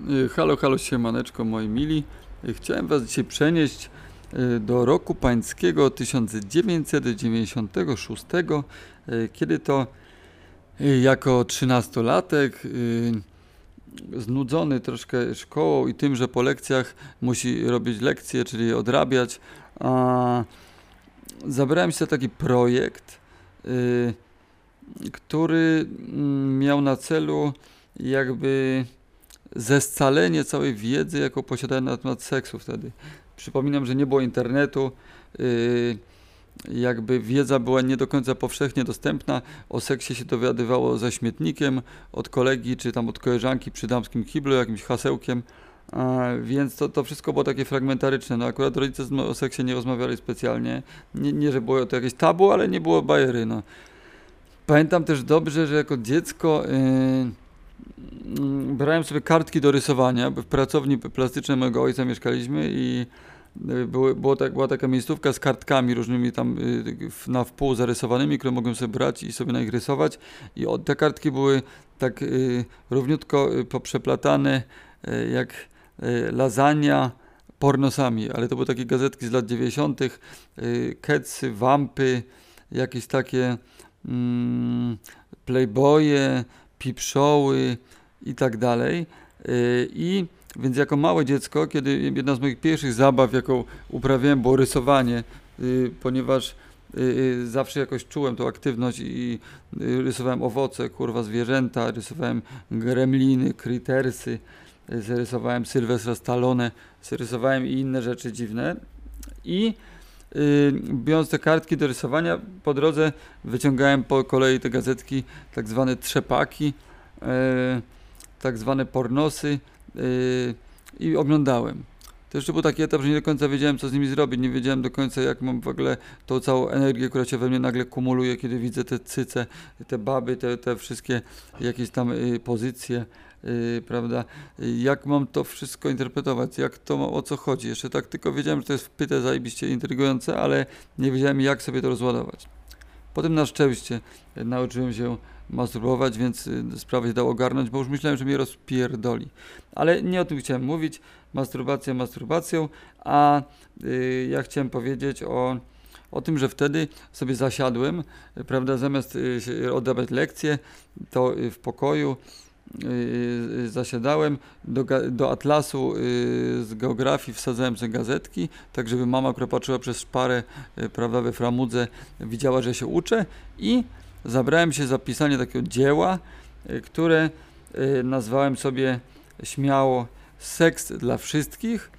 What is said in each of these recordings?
Y, halo, halo, siemaneczko moi mili. Y, Chciałem was dzisiaj przenieść y, do roku pańskiego 1996, y, kiedy to jako trzynastolatek znudzony troszkę szkołą i tym, że po lekcjach musi robić lekcje, czyli odrabiać, zabrałem się za taki projekt, który mm, miał na celu jakby zescalenie całej wiedzy, jaką posiadałem na temat seksu wtedy. Przypominam, że nie było internetu, yy, jakby wiedza była nie do końca powszechnie dostępna. O seksie się dowiadywało ze śmietnikiem, od kolegi czy tam od koleżanki przy damskim kiblu, jakimś hasełkiem. Więc to, to wszystko było takie fragmentaryczne. No akurat rodzice o seksie nie rozmawiali specjalnie. Nie, nie że było to jakieś tabu, ale nie było bajery. No. Pamiętam też dobrze, że jako dziecko yy, brałem sobie kartki do rysowania, w pracowni plastycznej mojego ojca mieszkaliśmy i y, były, było tak, była taka miejscówka z kartkami różnymi tam w- na wpół zarysowanymi, które mogłem sobie brać i sobie na nich rysować i te kartki były tak y, równiutko poprzeplatane jak lasagna pornosami, ale to były takie gazetki z lat 90., y, kecy, wampy, jakieś takie mm, playboye, pipszoły i tak dalej. Y, I więc jako małe dziecko, kiedy jedna z moich pierwszych zabaw, jaką uprawiałem, było rysowanie, y, ponieważ y, zawsze jakoś czułem tą aktywność i rysowałem owoce, kurwa zwierzęta, rysowałem gremliny, kritersy, y, zarysowałem Sylwestra Stallone, zarysowałem i inne rzeczy dziwne. I biorąc te kartki do rysowania, po drodze wyciągałem po kolei te gazetki, tak zwane trzepaki, e, tak zwane pornosy y, i oglądałem. To jeszcze był taki etap, że nie do końca wiedziałem, co z nimi zrobić. Nie wiedziałem do końca, jak mam w ogóle tą całą energię, która się we mnie nagle kumuluje, kiedy widzę te cyce, te baby, te, te wszystkie jakieś tam y, pozycje, y, prawda? Y, Jak mam to wszystko interpretować? Jak to, o co chodzi? Jeszcze tak tylko wiedziałem, że to jest wpyte zajebiście intrygujące, ale nie wiedziałem, jak sobie to rozładować. Potem na szczęście nauczyłem się masturbować, więc y, sprawę się ogarnąć, bo już myślałem, że mnie rozpierdoli. Ale nie o tym chciałem mówić. Masturbacja masturbacją, a y, ja chciałem powiedzieć o, o tym, że wtedy sobie zasiadłem, prawda, zamiast y, się oddawać lekcje, to y, w pokoju zasiadałem, do, do atlasu z geografii wsadzałem sobie gazetki, tak żeby mama, która patrzyła przez szparę, prawda, we framudze, widziała, że się uczę i zabrałem się za pisanie takiego dzieła, y, które y, nazwałem sobie śmiało Seks dla wszystkich.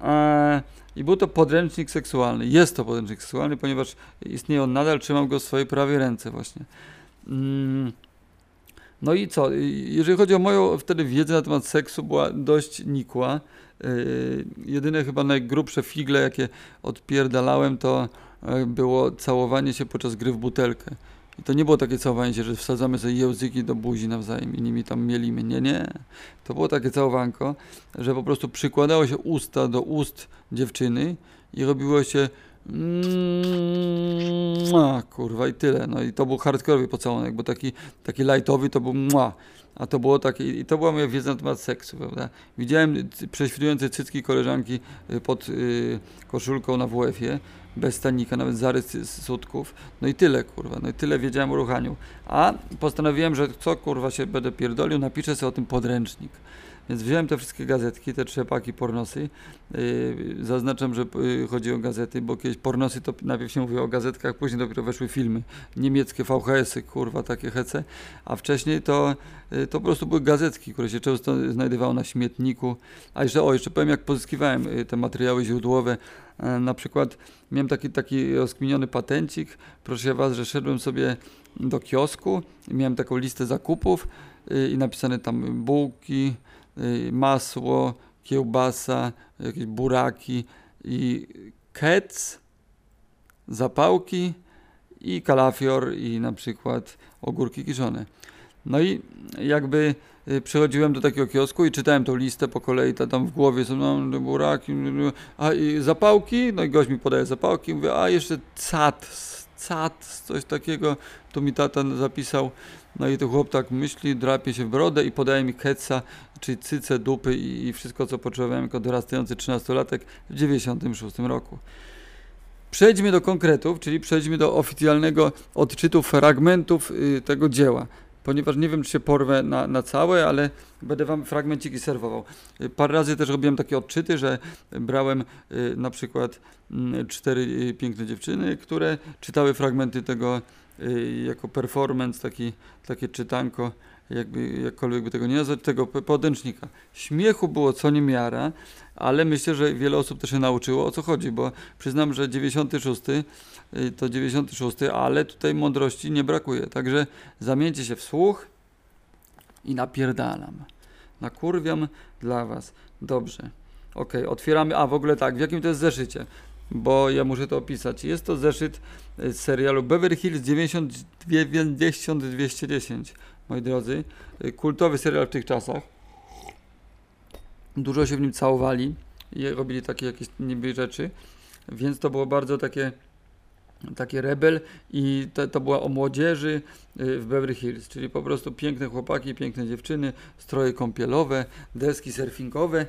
E, I był to podręcznik seksualny. Jest to podręcznik seksualny, ponieważ istnieje on nadal, trzymam go w swojej prawej ręce właśnie. Mm. No i co? Jeżeli chodzi o moją wtedy wiedzę na temat seksu, była dość nikła. Yy, jedyne chyba najgrubsze figle, jakie odpierdalałem, to e, było całowanie się podczas gry w butelkę. I to nie było takie całowanie że wsadzamy sobie języki do buzi nawzajem i nimi tam mielimy. Nie, nie. To było takie całowanko, że po prostu przykładało się usta do ust dziewczyny i robiło się Mua, kurwa i tyle. No i to był hardkorowy pocałunek, bo taki, taki lightowy to był mua. A to było takie, i to była moja wiedza na temat seksu, prawda? Widziałem prześwitujące cycki koleżanki y, pod y, koszulką na WF-ie, bez stanika, nawet zarys sutków. No i tyle, kurwa, no i tyle wiedziałem o ruchaniu. A postanowiłem, że co, kurwa, się będę pierdolił, napiszę sobie o tym podręcznik. Więc wziąłem te wszystkie gazetki, te trzepaki, pornosy. Yy, zaznaczam, że yy, chodzi o gazety, bo kiedyś pornosy to najpierw się mówiło o gazetkach, później dopiero weszły filmy. Niemieckie VHS-y, kurwa, takie hece. A wcześniej to, yy, to po prostu były gazetki, które się często znajdowały na śmietniku. A jeszcze, o, jeszcze powiem, jak pozyskiwałem te materiały źródłowe. Yy, na przykład miałem taki, taki rozkminiony patencik. Proszę was, że szedłem sobie do kiosku miałem taką listę zakupów i napisane tam bułki, y, masło, kiełbasa, jakieś buraki i kec, zapałki i kalafior i na przykład ogórki kiszone. No i jakby y, przychodziłem do takiego kiosku i czytałem tą listę po kolei, ta tam w głowie są no, buraki, a i zapałki, no i gość mi podaje zapałki, mówię, a jeszcze cat, cat, coś takiego, tu mi tata zapisał, no i to chłop tak myśli, drapie się w brodę i podaje mi keca czyli cyce, dupy i, i wszystko, co potrzebowałem jako dorastający 13-latek w 96 roku. Przejdźmy do konkretów, czyli przejdźmy do oficjalnego odczytu fragmentów y, tego dzieła. Ponieważ nie wiem, czy się porwę na, na całe, ale będę wam fragmenciki serwował. Y, parę razy też robiłem takie odczyty, że brałem y, na przykład mm, cztery y, piękne dziewczyny, które czytały fragmenty tego y, jako performance, taki, takie czytanko jakby, jakkolwiek by tego nie nazwać, tego podręcznika. Śmiechu było co niemiara, ale myślę, że wiele osób też się nauczyło o co chodzi, bo przyznam, że 96 y, to 96, ale tutaj mądrości nie brakuje. Także zamieńcie się w słuch i napierdalam. Nakurwiam dla was. Dobrze. Ok, otwieramy. A w ogóle tak, w jakim to jest zeszycie? Bo ja muszę to opisać. Jest to zeszyt y, z serialu Beverly Hills 90210 moi drodzy. Y, kultowy serial w tych czasach. Dużo się w nim całowali i robili takie jakieś niby rzeczy, więc to było bardzo takie takie rebel i to, to była o młodzieży y, w Beverly Hills, czyli po prostu piękne chłopaki, piękne dziewczyny, stroje kąpielowe, deski surfingowe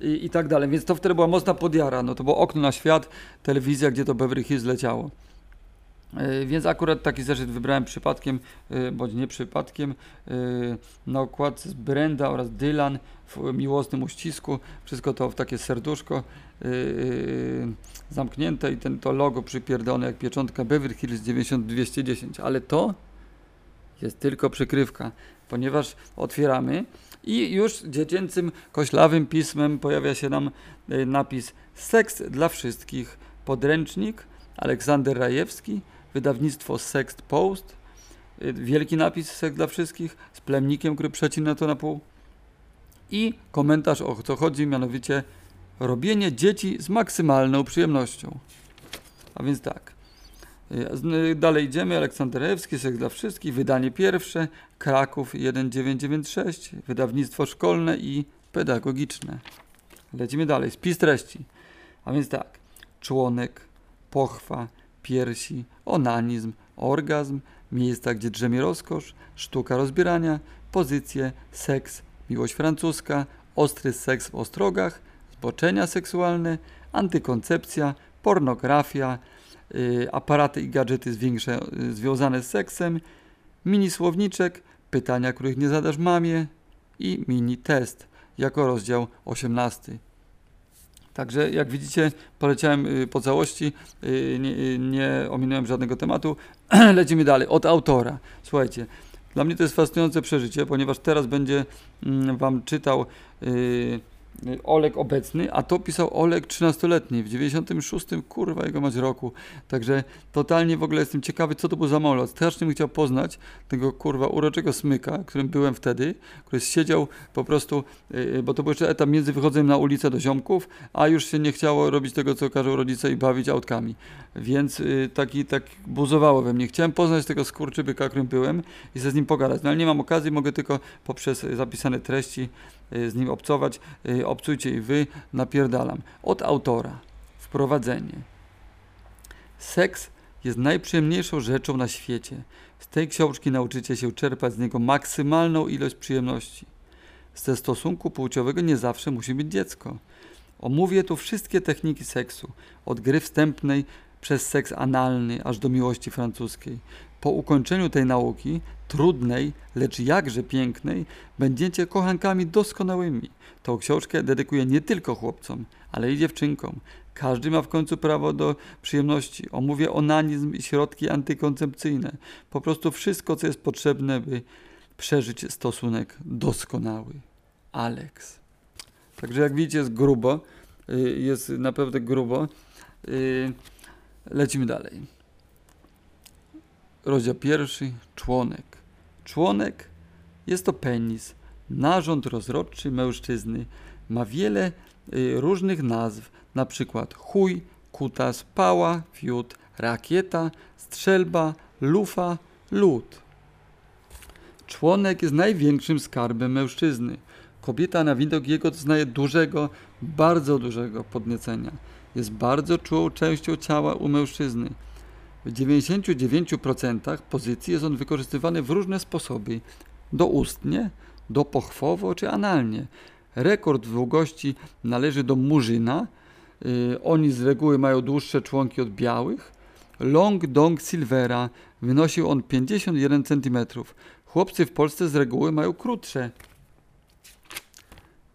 i, i tak dalej. Więc to wtedy była mocna podjara. No to było okno na świat, telewizja, gdzie to Beverly Hills leciało. E, więc akurat taki zeszyt wybrałem przypadkiem, e, bądź nie przypadkiem. E, na okładce Brenda oraz Dylan w miłosnym uścisku. Wszystko to w takie serduszko zamknięte i ten, to logo przypierdolone jak pieczątka Beverly Hills 9210. Ale to jest tylko przykrywka, ponieważ otwieramy i już dziecięcym koślawym pismem pojawia się nam napis Seks dla wszystkich. Podręcznik Aleksander Rajewski wydawnictwo Sext Post, y, wielki napis Seks dla wszystkich z plemnikiem, który przecina to na pół i komentarz o co chodzi, mianowicie robienie dzieci z maksymalną przyjemnością. A więc tak. Y, y, dalej idziemy. Aleksander Ewski, Seks dla wszystkich, wydanie pierwsze, Kraków 1996, wydawnictwo szkolne i pedagogiczne. Lecimy dalej. Spis treści. A więc tak. Członek, pochwa, piersi, onanizm, orgazm, miejsca, gdzie drzemie rozkosz, sztuka rozbierania, pozycje, seks, miłość francuska, ostry seks w ostrogach, zboczenia seksualne, antykoncepcja, pornografia, yy, aparaty i gadżety zwiększe, yy, związane z seksem, mini słowniczek, pytania, których nie zadasz mamie i mini test jako rozdział 18. Także jak widzicie, poleciałem y, po całości, y, nie, y, nie ominąłem żadnego tematu. Lecimy dalej. Od autora. Słuchajcie, dla mnie to jest fascynujące przeżycie, ponieważ teraz będzie mm, Wam czytał Olek obecny, a to pisał Olek 13-letni w 96, kurwa jego mać roku. Także totalnie w ogóle jestem ciekawy, co to był za molot. Strasznie bym chciał poznać tego kurwa uroczego smyka, którym byłem wtedy, który siedział po prostu, yy, bo to był jeszcze etap między wychodzeniem na ulicę do ziomków, a już się nie chciało robić tego, co każą rodzice i bawić autkami. Więc taki, tak buzowało we mnie. Chciałem poznać tego skurczybyka, którym byłem i ze z nim pogadać. No ale nie mam okazji, mogę tylko poprzez zapisane treści Y, z nim obcować, y, obcujcie i wy, napierdalam. Od autora. Wprowadzenie. Seks jest najprzyjemniejszą rzeczą na świecie. Z tej książki nauczycie się czerpać z niego maksymalną ilość przyjemności. Ze stosunku płciowego nie zawsze musi być dziecko. Omówię tu wszystkie techniki seksu, od gry wstępnej przez seks analny aż do miłości francuskiej. Po ukończeniu tej nauki, trudnej, lecz jakże pięknej, będziecie kochankami doskonałymi. Tą książkę dedykuję nie tylko chłopcom, ale i dziewczynkom. Każdy ma w końcu prawo do przyjemności. Omówię onanizm i środki antykoncepcyjne. Po prostu wszystko, co jest potrzebne, by przeżyć stosunek doskonały. Alex. Także jak widzicie jest grubo. Y, jest naprawdę grubo. Lecimy dalej. Rozdział pierwszy. Członek. Członek jest to penis, narząd rozrodczy mężczyzny. Ma wiele y, różnych nazw, na przykład chuj, kutas, pała, fiut, rakieta, strzelba, lufa, lód. Członek jest największym skarbem mężczyzny. Kobieta na widok jego doznaje dużego, bardzo dużego podniecenia. Jest bardzo czułą częścią ciała u mężczyzny. W 99% pozycji jest on wykorzystywany w różne sposoby. Doustnie, dopochwowo czy analnie. Rekord długości należy do murzyna. Y, oni z reguły mają dłuższe członki od białych. Long Dong Silvera wynosił on 51 cm. Chłopcy w Polsce z reguły mają krótsze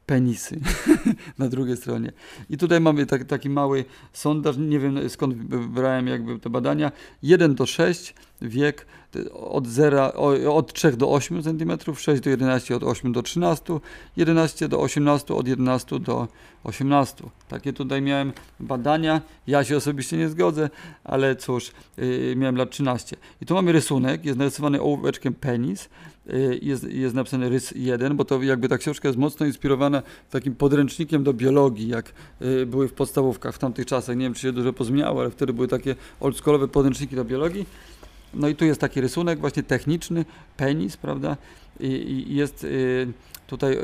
penisy na drugiej stronie. I tutaj mamy tak, taki mały sondaż, nie wiem skąd brałem jakby te badania. 1 do 6 wiek od, 0, od 3 do 8 cm, 6 do 11 od 8 do 13, 11 do 18 od 11 do 18. Takie tutaj miałem badania. Ja się osobiście nie zgodzę, ale cóż, yy, miałem lat 13. I tu mamy rysunek, jest narysowany ołóweczkiem penis. Y, jest, jest napisany rys 1, bo to jakby ta książka jest mocno inspirowana takim podręcznikiem do biologii, jak y, były w podstawówkach w tamtych czasach. Nie wiem, czy się dużo pozmieniało, ale wtedy były takie oldschoolowe podręczniki do biologii. No i tu jest taki rysunek właśnie techniczny, penis, prawda? I, i jest y, tutaj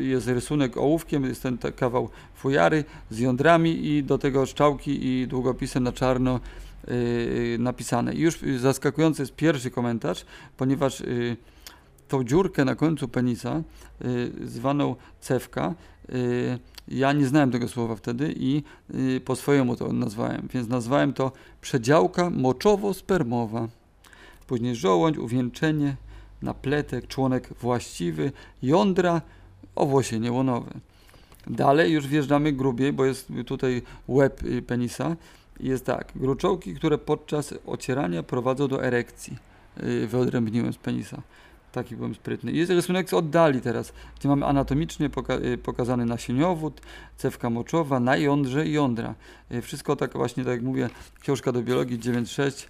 jest rysunek ołówkiem, jest ten kawał fujary z jądrami i do tego szczałki i długopisem na czarno napisane. I już zaskakujący jest pierwszy komentarz, ponieważ tą dziurkę na końcu penisa, y, zwaną cewka, y, ja nie znałem tego słowa wtedy i y, po swojemu to nazwałem, więc nazwałem to przedziałka moczowo-spermowa. Później żołądź, uwieńczenie, napletek, członek właściwy, jądra, owłosienie łonowe. Dalej już wjeżdżamy grubiej, bo jest tutaj łeb penisa. Jest tak, gruczołki, które podczas ocierania prowadzą do erekcji. Wyodrębniłem z penisa. Taki byłem sprytny. Jest rysunek z oddali teraz, gdzie mamy anatomicznie poka y, pokazany nasieniowód, cewka moczowa, na jądrze i jądra. Y, wszystko tak właśnie, tak jak mówię, książka do biologii 9.6.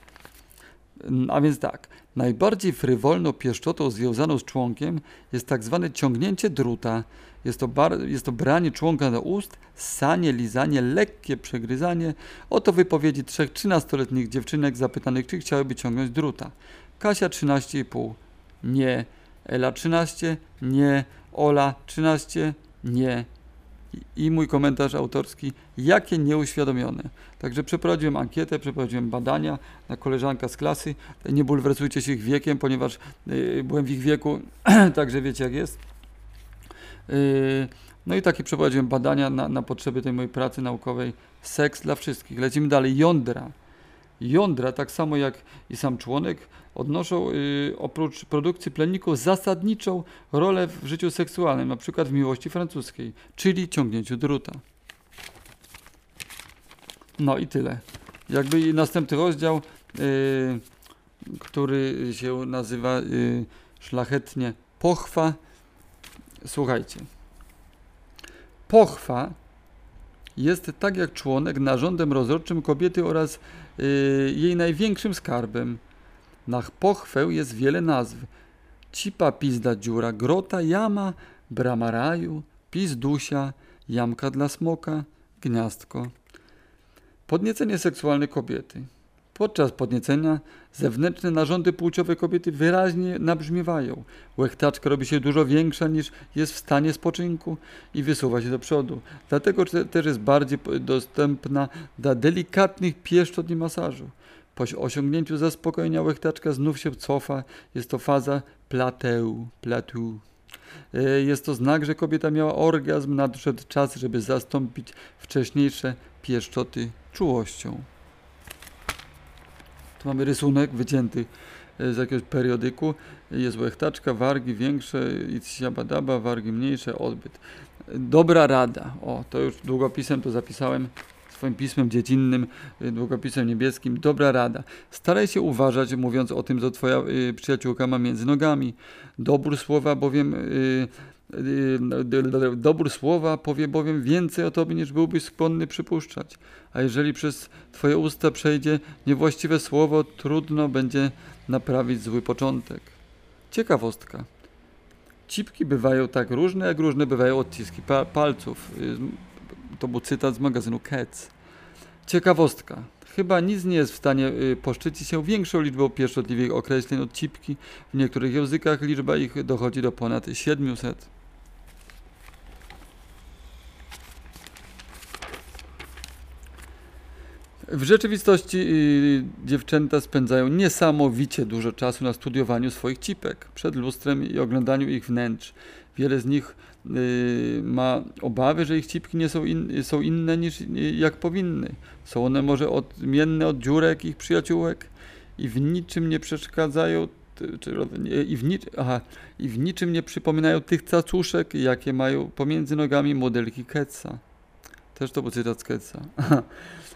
Mm, a więc tak, najbardziej frywolną pieszczotą związaną z członkiem jest tak zwane ciągnięcie druta. Jest to, jest to branie członka do ust, ssanie, lizanie, lekkie przegryzanie. Oto wypowiedzi trzech 13-letnich dziewczynek zapytanych, czy chciałyby ciągnąć druta. Kasia 13,5 nie. Ela 13, nie. Ola 13, nie. I mój komentarz autorski, jakie nieuświadomione. Także przeprowadziłem ankietę, przeprowadziłem badania na koleżanka z klasy. Nie bulwersujcie się ich wiekiem, ponieważ y, byłem w ich wieku, także wiecie jak jest. Y, no i takie przeprowadziłem badania na, na potrzeby tej mojej pracy naukowej. Seks dla wszystkich. Lecimy dalej. Jądra. Jądra, tak samo jak i sam członek, odnoszą y, oprócz produkcji plemników zasadniczą rolę w życiu seksualnym, na przykład w miłości francuskiej, czyli ciągnięciu druta. No i tyle. Jakby następny rozdział, y, który się nazywa y, szlachetnie pochwa. Słuchajcie. Pochwa jest tak jak członek narządem rozrodczym kobiety oraz y, jej największym skarbem. Na pochwę jest wiele nazw. Cipa, pizda, dziura, grota, jama, brama raju, pizdusia, jamka dla smoka, gniazdko. Podniecenie seksualne kobiety. Podczas podniecenia zewnętrzne narządy płciowe kobiety wyraźnie nabrzmiewają. Łechtaczka robi się dużo większa niż jest w stanie spoczynku i wysuwa się do przodu. Dlatego też jest bardziej dostępna dla delikatnych pieszczot i masażu. Po osiągnięciu zaspokojenia łechtaczka znów się cofa. Jest to faza plateu. platu. E, jest to znak, że kobieta miała orgazm, nadszedł czas, żeby zastąpić wcześniejsze pieszczoty czułością. Tu mamy rysunek wycięty e, z jakiegoś periodyku. Jest łechtaczka, wargi większe, siabadaba, wargi mniejsze, odbyt. Dobra rada. O, to już długopisem to zapisałem swoim pismem dziecinnym, y, długopisem niebieskim, dobra rada. Staraj się uważać, mówiąc o tym, co twoja y, przyjaciółka ma między nogami. Dobór słowa bowiem... Y dobór słowa powie bowiem więcej o tobie, niż byłbyś skłonny przypuszczać. A jeżeli przez twoje usta przejdzie niewłaściwe słowo, trudno będzie naprawić zły początek. Ciekawostka. Cipki bywają tak różne, jak różne bywają odciski pa palców. To był cytat z magazynu Cats. Ciekawostka. Chyba nic nie jest w stanie y, poszczycić się większą liczbą pieszczotliwych określeń od cipki. W niektórych językach liczba ich dochodzi do ponad 700. W rzeczywistości y, dziewczęta spędzają niesamowicie dużo czasu na studiowaniu swoich cipek przed lustrem i oglądaniu ich wnętrz. Wiele z nich y, ma obawy, że ich cipki nie są, in, są inne niż y, jak powinny. Są one może odmienne od dziurek ich przyjaciółek i w niczym nie przeszkadzają i, w nic, aha, i w niczym nie przypominają tych cacuszek, jakie mają pomiędzy nogami modelki Ketsa. Też to był cytat z Ketsa.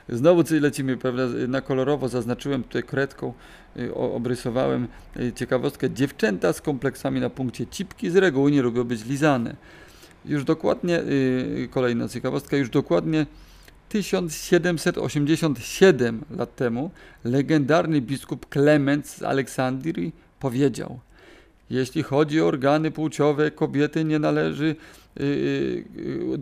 Znowu lecimy, prawda, na kolorowo zaznaczyłem tutaj kredką, y, obrysowałem y, ciekawostkę. Dziewczęta z kompleksami na punkcie cipki z reguły nie lubią być lizane. Już dokładnie, y, kolejna ciekawostka, już dokładnie 1787 lat temu legendarny biskup Klement z Aleksandrii powiedział jeśli chodzi o organy płciowe kobiety nie należy y, y, y,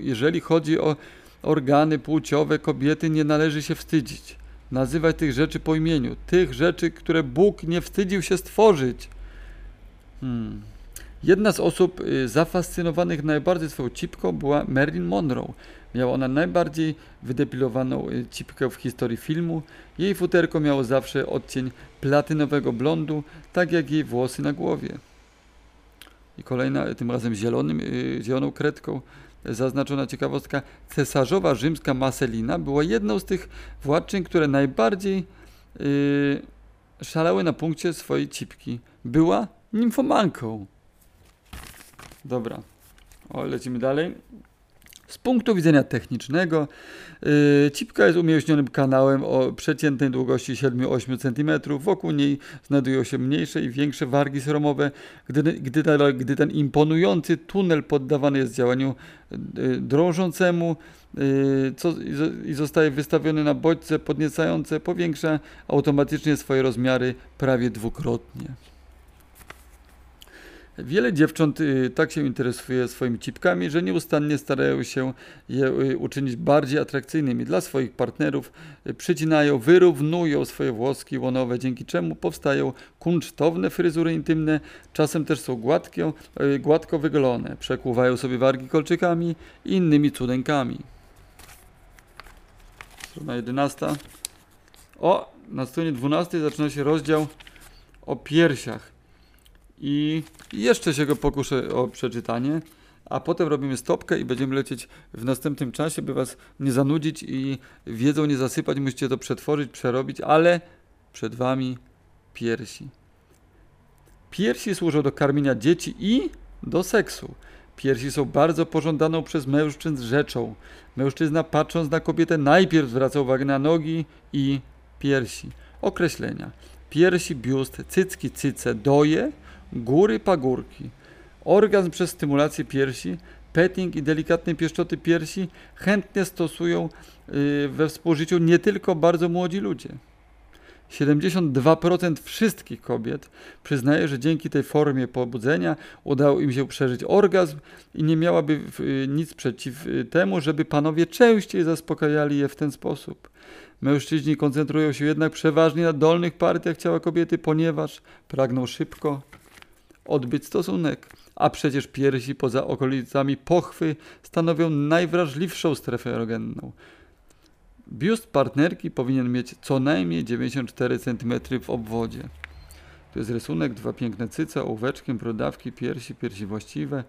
jeżeli chodzi o organy płciowe kobiety nie należy się wstydzić. Nazywać tych rzeczy po imieniu. Tych rzeczy, które Bóg nie wstydził się stworzyć. Hmm. Jedna z osób y, zafascynowanych najbardziej swoją cipką była Marilyn Monroe. Miała ona najbardziej wydepilowaną y, cipkę w historii filmu. Jej futerko miało zawsze odcień platynowego blondu, tak jak jej włosy na głowie. I kolejna, tym razem zielonym, y, zieloną kredką y, zaznaczona ciekawostka. Cesarzowa rzymska Marcelina była jedną z tych władczyń, które najbardziej y, szalały na punkcie swojej cipki. Była nimfomanką. Dobra, o, lecimy dalej. Z punktu widzenia technicznego, yy, cipka jest umięśnionym kanałem o przeciętnej długości 7-8 cm. Wokół niej znajdują się mniejsze i większe wargi sromowe. Gdy, gdy, gdy ten imponujący tunel poddawany jest działaniu yy, drążącemu yy, co, i zostaje wystawiony na bodźce podniecające, powiększa automatycznie swoje rozmiary prawie dwukrotnie. Wiele dziewcząt y, tak się interesuje swoimi cipkami, że nieustannie starają się je y, uczynić bardziej atrakcyjnymi dla swoich partnerów. Y, Przycinają, wyrównują swoje włoski łonowe, dzięki czemu powstają kunsztowne fryzury intymne. Czasem też są gładkie, gładko wygolone. Przekłuwają sobie wargi kolczykami i innymi cudenkami. Strona 11. O, na stronie 12 zaczyna się rozdział o piersiach. I jeszcze się go pokuszę o przeczytanie, a potem robimy stopkę i będziemy lecieć w następnym czasie, by was nie zanudzić i wiedzą nie zasypać. Musicie to przetworzyć, przerobić, ale przed wami piersi. Piersi służą do karmienia dzieci i do seksu. Piersi są bardzo pożądaną przez mężczyzn rzeczą. Mężczyzna patrząc na kobietę najpierw zwraca uwagę na nogi i piersi. Określenia. Piersi, biust, cycki, cyce, doje, góry, pagórki. Orgazm przez stymulację piersi, petting i delikatne pieszczoty piersi chętnie stosują y, we współżyciu nie tylko bardzo młodzi ludzie. 72% wszystkich kobiet przyznaje, że dzięki tej formie pobudzenia udało im się przeżyć orgazm i nie miałaby y, nic przeciw y, temu, żeby panowie częściej zaspokajali je w ten sposób. Mężczyźni koncentrują się jednak przeważnie na dolnych partiach ciała kobiety, ponieważ pragną szybko odbyć stosunek, a przecież piersi poza okolicami pochwy stanowią najwrażliwszą strefę erogenną. Biust partnerki powinien mieć co najmniej 94 cm w obwodzie. Tu jest rysunek, dwa piękne cyce, ołóweczkiem, brodawki, piersi, piersi właściwe,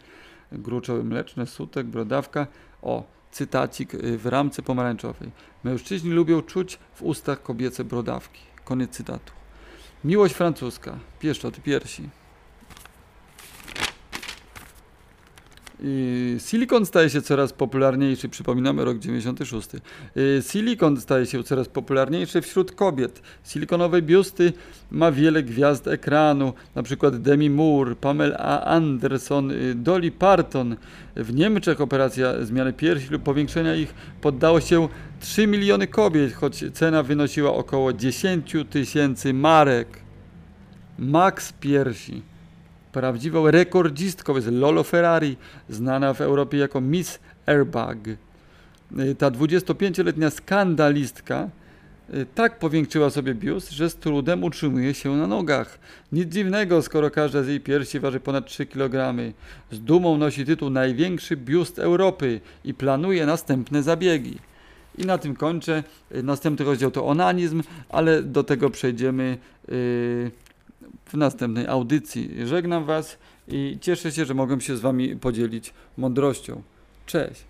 gruczoły mleczne, sutek, brodawka. O, cytacik y, w ramce pomarańczowej. Mężczyźni lubią czuć w ustach kobiece brodawki. Koniec cytatu. Miłość francuska, pieszczoty piersi. Silikon staje się coraz popularniejszy, przypominamy rok 96. Y, Silikon staje się coraz popularniejszy wśród kobiet. Silikonowe biusty ma wiele gwiazd ekranu, na przykład Demi Moore, Pamela Anderson, y, Dolly Parton. W Niemczech operacja zmiany piersi lub powiększenia ich poddało się 3 miliony kobiet, choć cena wynosiła około 10 tysięcy marek. Max piersi. Prawdziwą rekordzistką jest Lolo Ferrari, znana w Europie jako Miss Airbag. Y, Ta 25-letnia skandalistka y, tak powiększyła sobie biust, że z trudem utrzymuje się na nogach. Nic dziwnego, skoro każda z jej piersi waży ponad 3 kg. Z dumą nosi tytuł największy biust Europy i planuje następne zabiegi. I na tym kończę. Y, Następny rozdział to onanizm, ale do tego przejdziemy y, w następnej audycji. Żegnam Was i cieszę się, że mogłem się z Wami podzielić mądrością. Cześć!